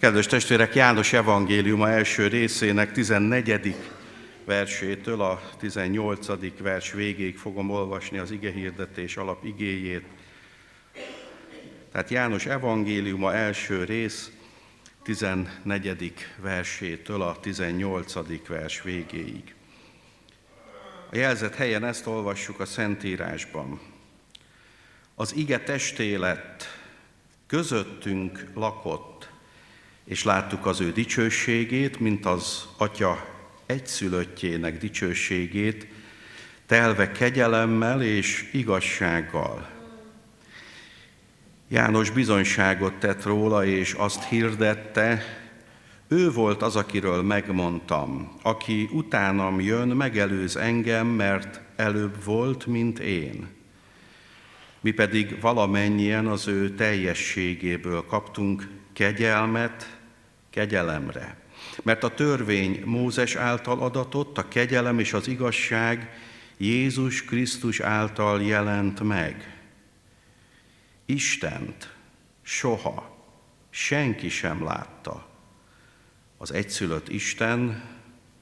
Kedves testvérek, János evangéliuma első részének 14. versétől a 18. vers végéig fogom olvasni az igehirdetés alap igéjét. Tehát János evangéliuma első rész 14. versétől a 18. vers végéig. A jelzett helyen ezt olvassuk a Szentírásban. Az ige testé lett, közöttünk lakott, és láttuk az ő dicsőségét, mint az Atya egyszülöttjének dicsőségét, telve kegyelemmel és igazsággal. János bizonyságot tett róla, és azt hirdette, ő volt az, akiről megmondtam, aki utánam jön, megelőz engem, mert előbb volt, mint én. Mi pedig valamennyien az ő teljességéből kaptunk kegyelmet, kegyelemre. Mert a törvény Mózes által adatott, a kegyelem és az igazság Jézus Krisztus által jelent meg. Istent soha senki sem látta. Az egyszülött Isten,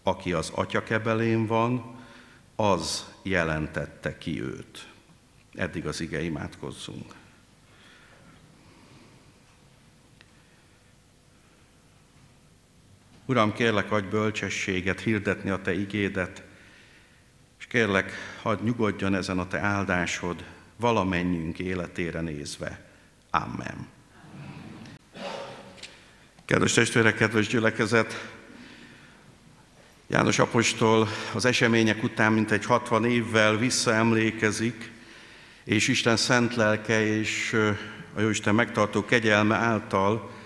aki az atyakebelén van, az jelentette ki őt. Eddig az ige imádkozzunk. Uram, kérlek, adj bölcsességet hirdetni a Te igédet, és kérlek, hadd nyugodjon ezen a Te áldásod valamennyünk életére nézve. Amen. Kedves testvérek, kedves gyülekezet! János Apostol az események után mintegy 60 évvel visszaemlékezik, és Isten szent lelke és a Jóisten megtartó kegyelme által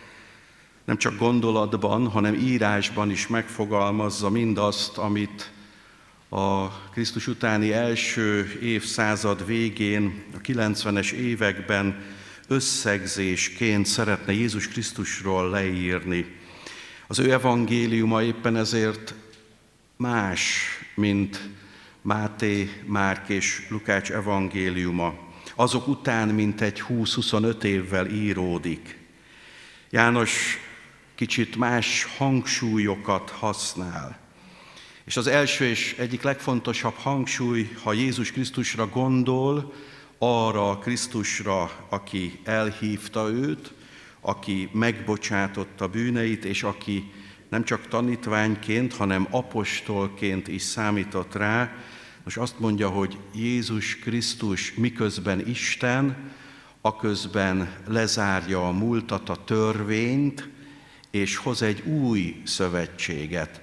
nem csak gondolatban, hanem írásban is megfogalmazza mindazt, amit a Krisztus utáni első évszázad végén, a 90-es években összegzésként szeretne Jézus Krisztusról leírni. Az ő evangéliuma éppen ezért más, mint Máté, Márk és Lukács evangéliuma. Azok után, mint egy 20-25 évvel íródik. János kicsit más hangsúlyokat használ. És az első és egyik legfontosabb hangsúly, ha Jézus Krisztusra gondol, arra a Krisztusra, aki elhívta őt, aki megbocsátotta bűneit, és aki nem csak tanítványként, hanem apostolként is számított rá. Most azt mondja, hogy Jézus Krisztus miközben Isten, aközben lezárja a múltat, a törvényt, és hoz egy új szövetséget.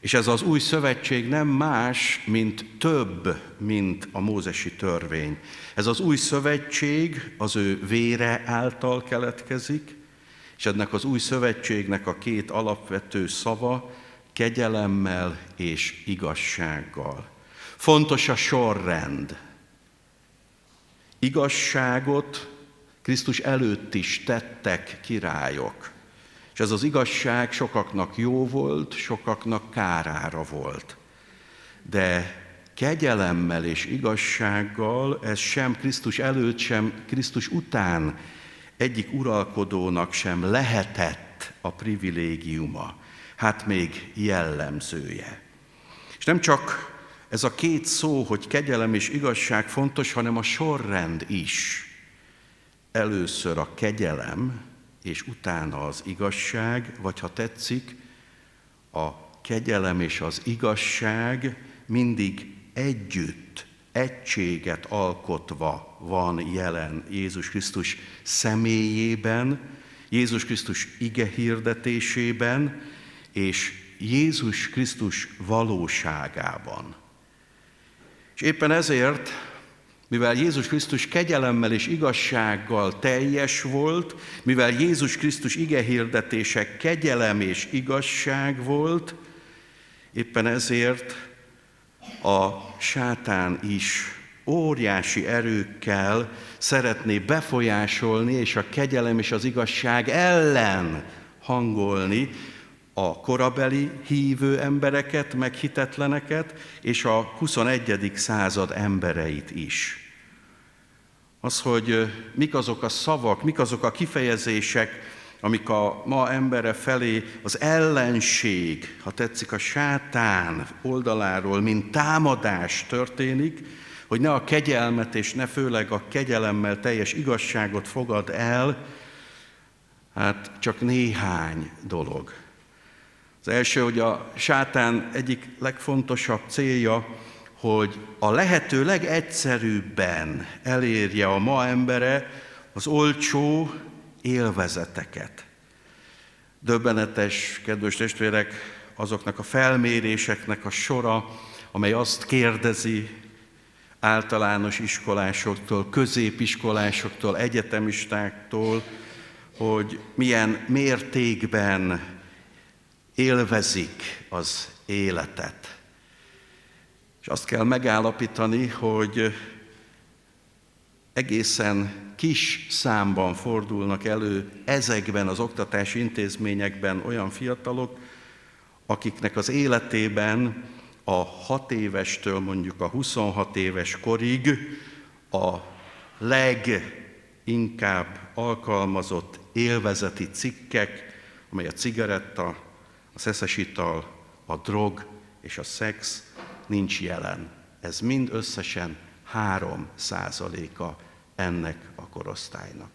És ez az új szövetség nem más, mint több, mint a mózesi törvény. Ez az új szövetség az ő vére által keletkezik, és ennek az új szövetségnek a két alapvető szava kegyelemmel és igazsággal. Fontos a sorrend. Igazságot Krisztus előtt is tettek királyok. És ez az igazság sokaknak jó volt, sokaknak kárára volt. De kegyelemmel és igazsággal ez sem Krisztus előtt, sem Krisztus után egyik uralkodónak sem lehetett a privilégiuma, hát még jellemzője. És nem csak ez a két szó, hogy kegyelem és igazság fontos, hanem a sorrend is. Először a kegyelem, és utána az igazság, vagy ha tetszik, a kegyelem és az igazság mindig együtt, egységet alkotva van jelen Jézus Krisztus személyében, Jézus Krisztus ige hirdetésében, és Jézus Krisztus valóságában. És éppen ezért mivel Jézus Krisztus kegyelemmel és igazsággal teljes volt, mivel Jézus Krisztus igehirdetése kegyelem és igazság volt, éppen ezért a sátán is óriási erőkkel szeretné befolyásolni és a kegyelem és az igazság ellen hangolni a korabeli hívő embereket, meg hitetleneket, és a 21. század embereit is az, hogy mik azok a szavak, mik azok a kifejezések, amik a ma embere felé az ellenség, ha tetszik a sátán oldaláról, mint támadás történik, hogy ne a kegyelmet és ne főleg a kegyelemmel teljes igazságot fogad el, hát csak néhány dolog. Az első, hogy a sátán egyik legfontosabb célja, hogy a lehető legegyszerűbben elérje a ma embere az olcsó élvezeteket. Döbbenetes, kedves testvérek, azoknak a felméréseknek a sora, amely azt kérdezi általános iskolásoktól, középiskolásoktól, egyetemistáktól, hogy milyen mértékben élvezik az életet. És azt kell megállapítani, hogy egészen kis számban fordulnak elő ezekben az oktatási intézményekben olyan fiatalok, akiknek az életében a 6 évestől mondjuk a 26 éves korig a leginkább alkalmazott élvezeti cikkek, amely a cigaretta, a szeszes a drog és a szex nincs jelen. Ez mind összesen 3 százaléka ennek a korosztálynak.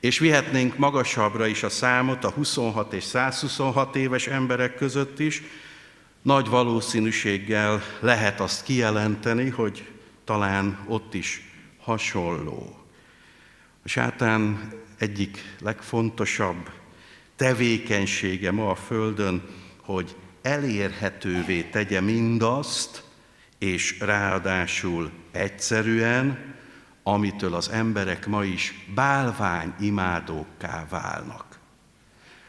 És vihetnénk magasabbra is a számot a 26 és 126 éves emberek között is, nagy valószínűséggel lehet azt kijelenteni, hogy talán ott is hasonló. A sátán egyik legfontosabb tevékenysége ma a Földön, hogy elérhetővé tegye mindazt, és ráadásul egyszerűen, amitől az emberek ma is bálvány imádókká válnak.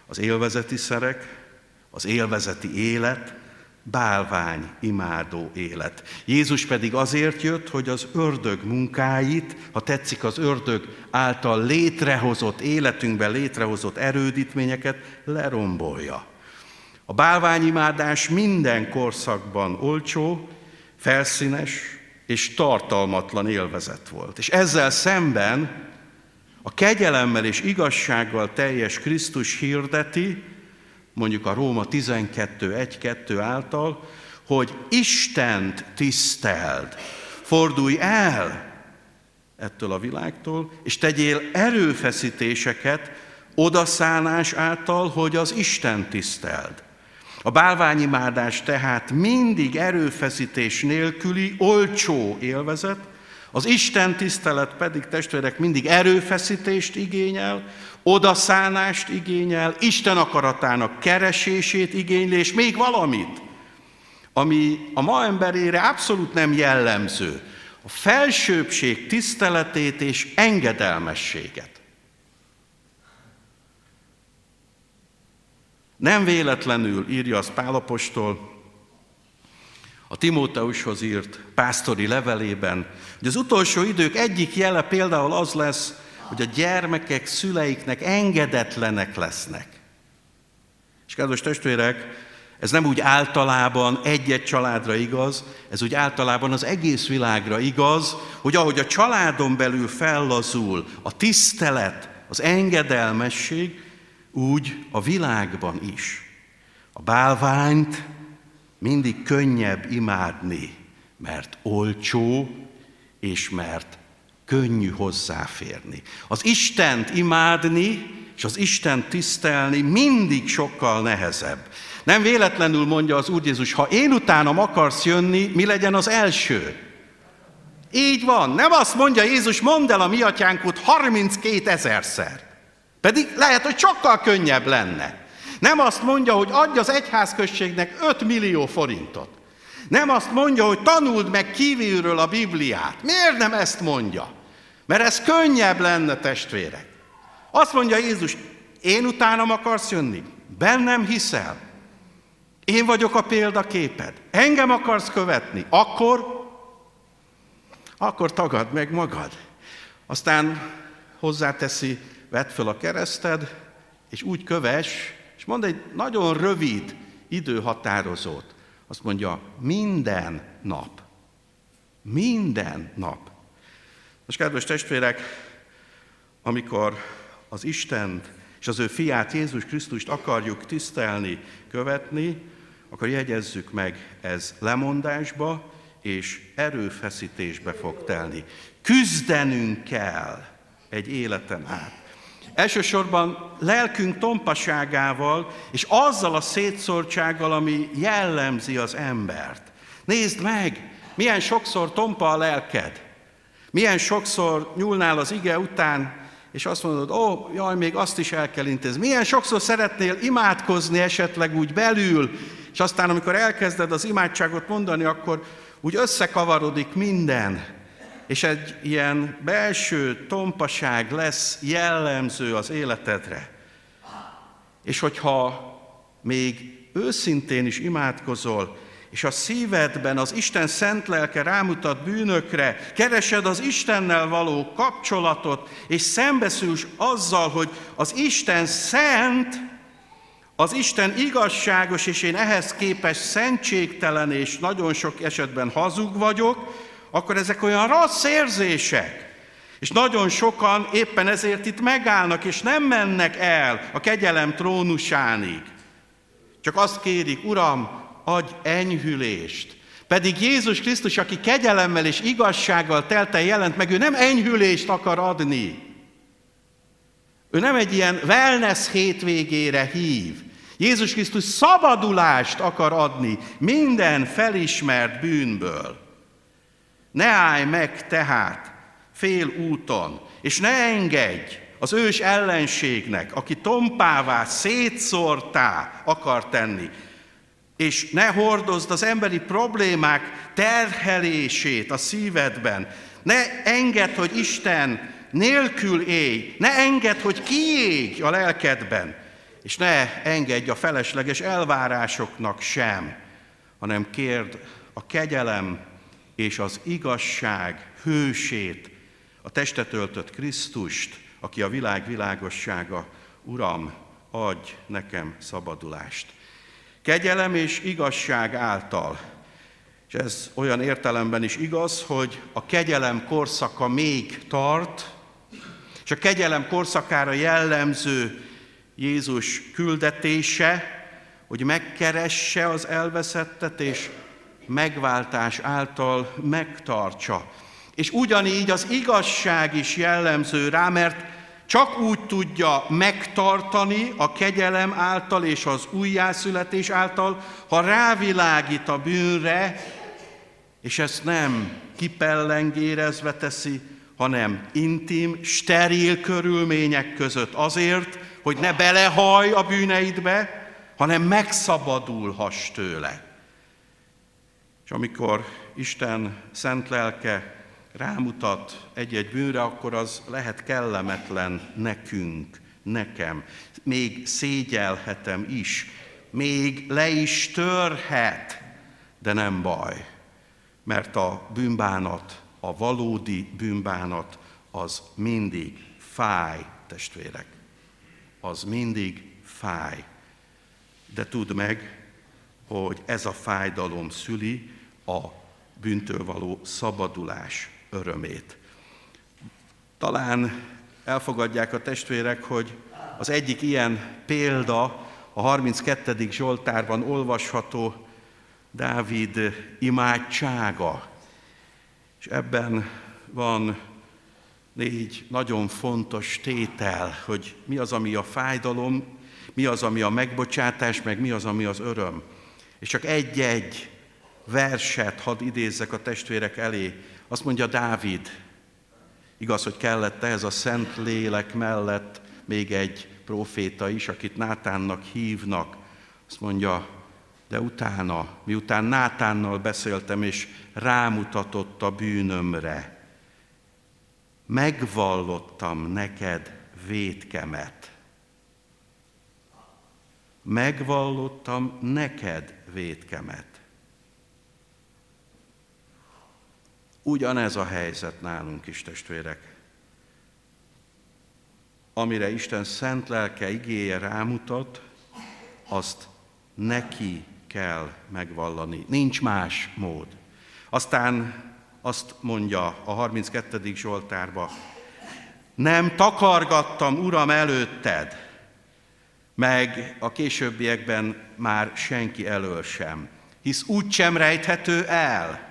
Az élvezeti szerek, az élvezeti élet, bálvány imádó élet. Jézus pedig azért jött, hogy az ördög munkáit, ha tetszik az ördög által létrehozott, életünkben létrehozott erődítményeket lerombolja. A bálványimádás minden korszakban olcsó, felszínes, és tartalmatlan élvezet volt. És ezzel szemben a kegyelemmel és igazsággal teljes Krisztus hirdeti, mondjuk a Róma 12.1.2 által, hogy Istent tiszteld, fordulj el ettől a világtól, és tegyél erőfeszítéseket odaszánás által, hogy az Isten tiszteld. A bálványimádás tehát mindig erőfeszítés nélküli, olcsó élvezet, az Isten tisztelet pedig testvérek mindig erőfeszítést igényel, odaszánást igényel, Isten akaratának keresését igényel, és még valamit, ami a ma emberére abszolút nem jellemző, a felsőbbség tiszteletét és engedelmességet. Nem véletlenül írja az Pálapostól a Timóteushoz írt pásztori levelében, hogy az utolsó idők egyik jele például az lesz, hogy a gyermekek szüleiknek engedetlenek lesznek. És kedves testvérek, ez nem úgy általában egy-egy családra igaz, ez úgy általában az egész világra igaz, hogy ahogy a családon belül fellazul a tisztelet, az engedelmesség, úgy a világban is. A bálványt mindig könnyebb imádni, mert olcsó, és mert könnyű hozzáférni. Az Istent imádni, és az Isten tisztelni mindig sokkal nehezebb. Nem véletlenül mondja az Úr Jézus, ha én utánam akarsz jönni, mi legyen az első? Így van. Nem azt mondja Jézus, mondd el a mi atyánkot 32 ezerszer. Pedig lehet, hogy sokkal könnyebb lenne. Nem azt mondja, hogy adj az egyházközségnek 5 millió forintot. Nem azt mondja, hogy tanuld meg kívülről a Bibliát. Miért nem ezt mondja? Mert ez könnyebb lenne, testvérek. Azt mondja Jézus, én utánam akarsz jönni? Bennem hiszel? Én vagyok a példaképed. Engem akarsz követni? Akkor, akkor tagad meg magad. Aztán hozzáteszi, vedd föl a kereszted, és úgy köves, és mond egy nagyon rövid időhatározót. Azt mondja, minden nap. Minden nap. Most kedves testvérek, amikor az Istent és az ő fiát Jézus Krisztust akarjuk tisztelni, követni, akkor jegyezzük meg, ez lemondásba és erőfeszítésbe fog telni. Küzdenünk kell egy életen át. Elsősorban lelkünk tompaságával, és azzal a szétszórtsággal, ami jellemzi az embert. Nézd meg, milyen sokszor tompa a lelked. Milyen sokszor nyúlnál az ige után, és azt mondod, ó, oh, jaj, még azt is el kell intézni. Milyen sokszor szeretnél imádkozni esetleg úgy belül, és aztán, amikor elkezded az imádságot mondani, akkor úgy összekavarodik minden, és egy ilyen belső tompaság lesz jellemző az életedre. És hogyha még őszintén is imádkozol, és a szívedben az Isten szent lelke rámutat bűnökre, keresed az Istennel való kapcsolatot, és szembeszülsz azzal, hogy az Isten szent, az Isten igazságos, és én ehhez képest szentségtelen, és nagyon sok esetben hazug vagyok, akkor ezek olyan rossz érzések. És nagyon sokan éppen ezért itt megállnak, és nem mennek el a kegyelem trónusánig. Csak azt kérik, Uram, adj enyhülést. Pedig Jézus Krisztus, aki kegyelemmel és igazsággal telte jelent meg, ő nem enyhülést akar adni. Ő nem egy ilyen wellness hétvégére hív. Jézus Krisztus szabadulást akar adni minden felismert bűnből. Ne állj meg tehát fél úton, és ne engedj az ős ellenségnek, aki tompává, szétszórtá akar tenni, és ne hordozd az emberi problémák terhelését a szívedben. Ne engedd, hogy Isten nélkül élj, ne engedd, hogy kiég a lelkedben, és ne engedj a felesleges elvárásoknak sem, hanem kérd a kegyelem és az igazság hősét, a testet öltött Krisztust, aki a világ világossága, Uram, adj nekem szabadulást. Kegyelem és igazság által. És ez olyan értelemben is igaz, hogy a kegyelem korszaka még tart, és a kegyelem korszakára jellemző Jézus küldetése, hogy megkeresse az elveszettet, és megváltás által megtartsa. És ugyanígy az igazság is jellemző rá, mert csak úgy tudja megtartani a kegyelem által és az újjászületés által, ha rávilágít a bűnre, és ezt nem kipellengérezve teszi, hanem intim, steril körülmények között azért, hogy ne belehaj a bűneidbe, hanem megszabadulhass tőle. És amikor Isten szent lelke rámutat egy-egy bűnre, akkor az lehet kellemetlen nekünk, nekem. Még szégyelhetem is, még le is törhet, de nem baj, mert a bűnbánat, a valódi bűnbánat az mindig fáj, testvérek. Az mindig fáj. De tudd meg, hogy ez a fájdalom szüli a bűntől való szabadulás örömét. Talán elfogadják a testvérek, hogy az egyik ilyen példa a 32. Zsoltárban olvasható Dávid imádsága. És ebben van négy nagyon fontos tétel, hogy mi az, ami a fájdalom, mi az, ami a megbocsátás, meg mi az, ami az öröm. És csak egy-egy verset hadd idézzek a testvérek elé. Azt mondja Dávid, igaz, hogy kellett ehhez a szent lélek mellett még egy proféta is, akit Nátánnak hívnak. Azt mondja, de utána, miután Nátánnal beszéltem, és rámutatott a bűnömre, megvallottam neked védkemet. Megvallottam neked védkemet. Ugyanez a helyzet nálunk is, testvérek. Amire Isten szent lelke igéje rámutat, azt neki kell megvallani. Nincs más mód. Aztán azt mondja a 32. Zsoltárba, nem takargattam, Uram, előtted, meg a későbbiekben már senki elől sem, hisz úgy sem rejthető el.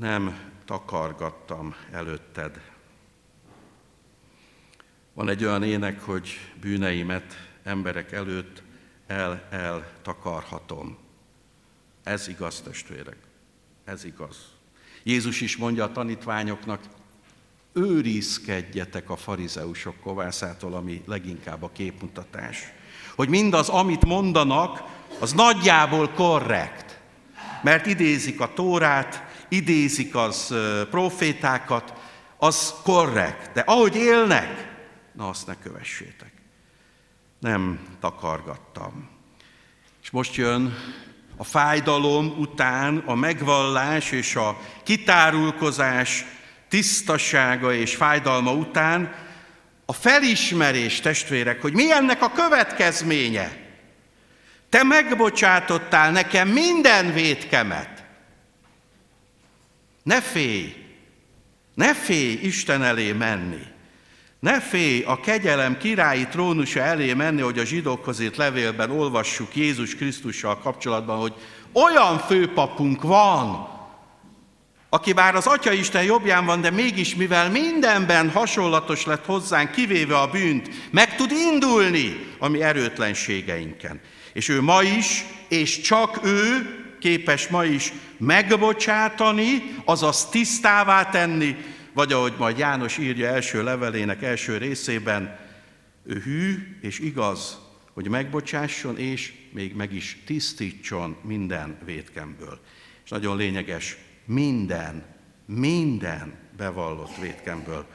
Nem takargattam előtted. Van egy olyan ének, hogy bűneimet emberek előtt el-el takarhatom. Ez igaz, testvérek. Ez igaz. Jézus is mondja a tanítványoknak, őrizkedjetek a farizeusok kovászától, ami leginkább a képmutatás. Hogy mindaz, amit mondanak, az nagyjából korrekt. Mert idézik a Tórát, idézik az profétákat, az korrekt. De ahogy élnek, na azt ne kövessétek. Nem takargattam. És most jön a fájdalom után a megvallás és a kitárulkozás tisztasága és fájdalma után a felismerés, testvérek, hogy mi ennek a következménye. Te megbocsátottál nekem minden vétkemet. Ne félj, ne félj Isten elé menni. Ne félj a kegyelem királyi trónusa elé menni, hogy a zsidókhoz írt levélben olvassuk Jézus Krisztussal kapcsolatban, hogy olyan főpapunk van, aki bár az Atya Isten jobbján van, de mégis mivel mindenben hasonlatos lett hozzánk, kivéve a bűnt, meg tud indulni a mi erőtlenségeinken. És ő ma is, és csak ő képes ma is megbocsátani, azaz tisztává tenni, vagy ahogy majd János írja első levelének első részében, ő hű és igaz, hogy megbocsásson, és még meg is tisztítson minden vétkemből. És nagyon lényeges, minden, minden bevallott vétkemből.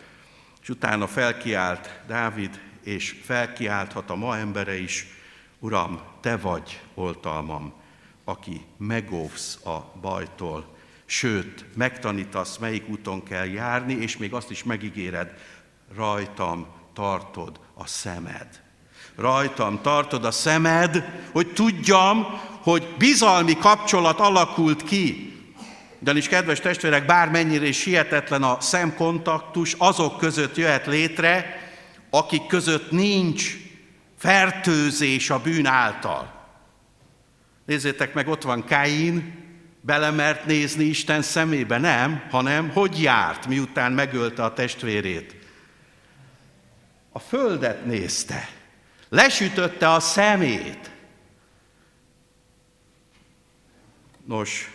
És utána felkiált Dávid, és felkiálthat a ma embere is, Uram, Te vagy oltalmam, aki megóvsz a bajtól, sőt, megtanítasz, melyik úton kell járni, és még azt is megígéred, rajtam tartod a szemed. Rajtam tartod a szemed, hogy tudjam, hogy bizalmi kapcsolat alakult ki is kedves testvérek, bármennyire is hihetetlen a szemkontaktus, azok között jöhet létre, akik között nincs fertőzés a bűn által. Nézzétek meg, ott van Káin, belemert nézni Isten szemébe, nem, hanem hogy járt, miután megölte a testvérét. A földet nézte, lesütötte a szemét. Nos,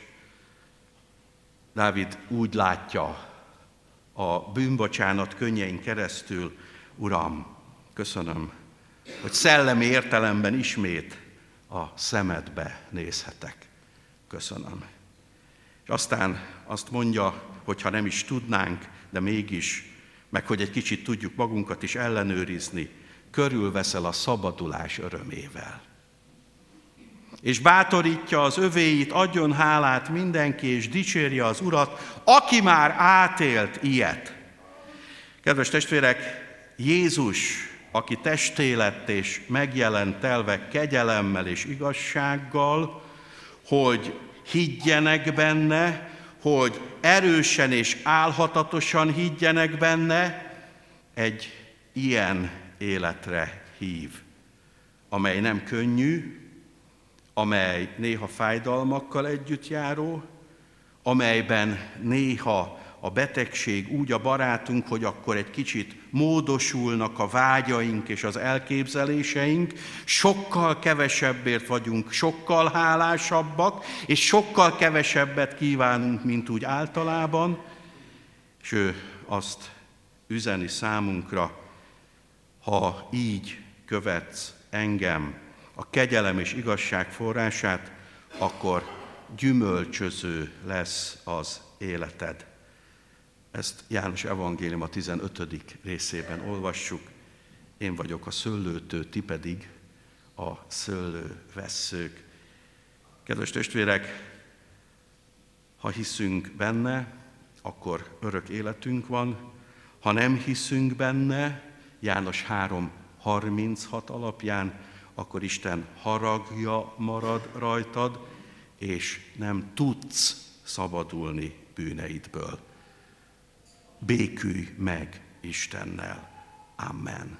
Dávid úgy látja a bűnbocsánat könnyein keresztül, Uram, köszönöm, hogy szellemi értelemben ismét a szemedbe nézhetek. Köszönöm. És aztán azt mondja, hogy ha nem is tudnánk, de mégis, meg hogy egy kicsit tudjuk magunkat is ellenőrizni, körülveszel a szabadulás örömével és bátorítja az övéit, adjon hálát mindenki, és dicsérje az Urat, aki már átélt ilyet. Kedves testvérek, Jézus, aki testé lett és megjelent telve kegyelemmel és igazsággal, hogy higgyenek benne, hogy erősen és álhatatosan higgyenek benne, egy ilyen életre hív, amely nem könnyű, amely néha fájdalmakkal együtt járó, amelyben néha a betegség úgy a barátunk, hogy akkor egy kicsit módosulnak a vágyaink és az elképzeléseink, sokkal kevesebbért vagyunk, sokkal hálásabbak, és sokkal kevesebbet kívánunk, mint úgy általában, és ő azt üzeni számunkra, ha így követsz engem, a kegyelem és igazság forrását, akkor gyümölcsöző lesz az életed. Ezt János Evangélium a 15. részében olvassuk. Én vagyok a szőlőtő, ti pedig a szőlővesszők. Kedves testvérek, ha hiszünk benne, akkor örök életünk van. Ha nem hiszünk benne, János 3.36 alapján, akkor Isten haragja marad rajtad, és nem tudsz szabadulni bűneidből. Békülj meg Istennel. Amen.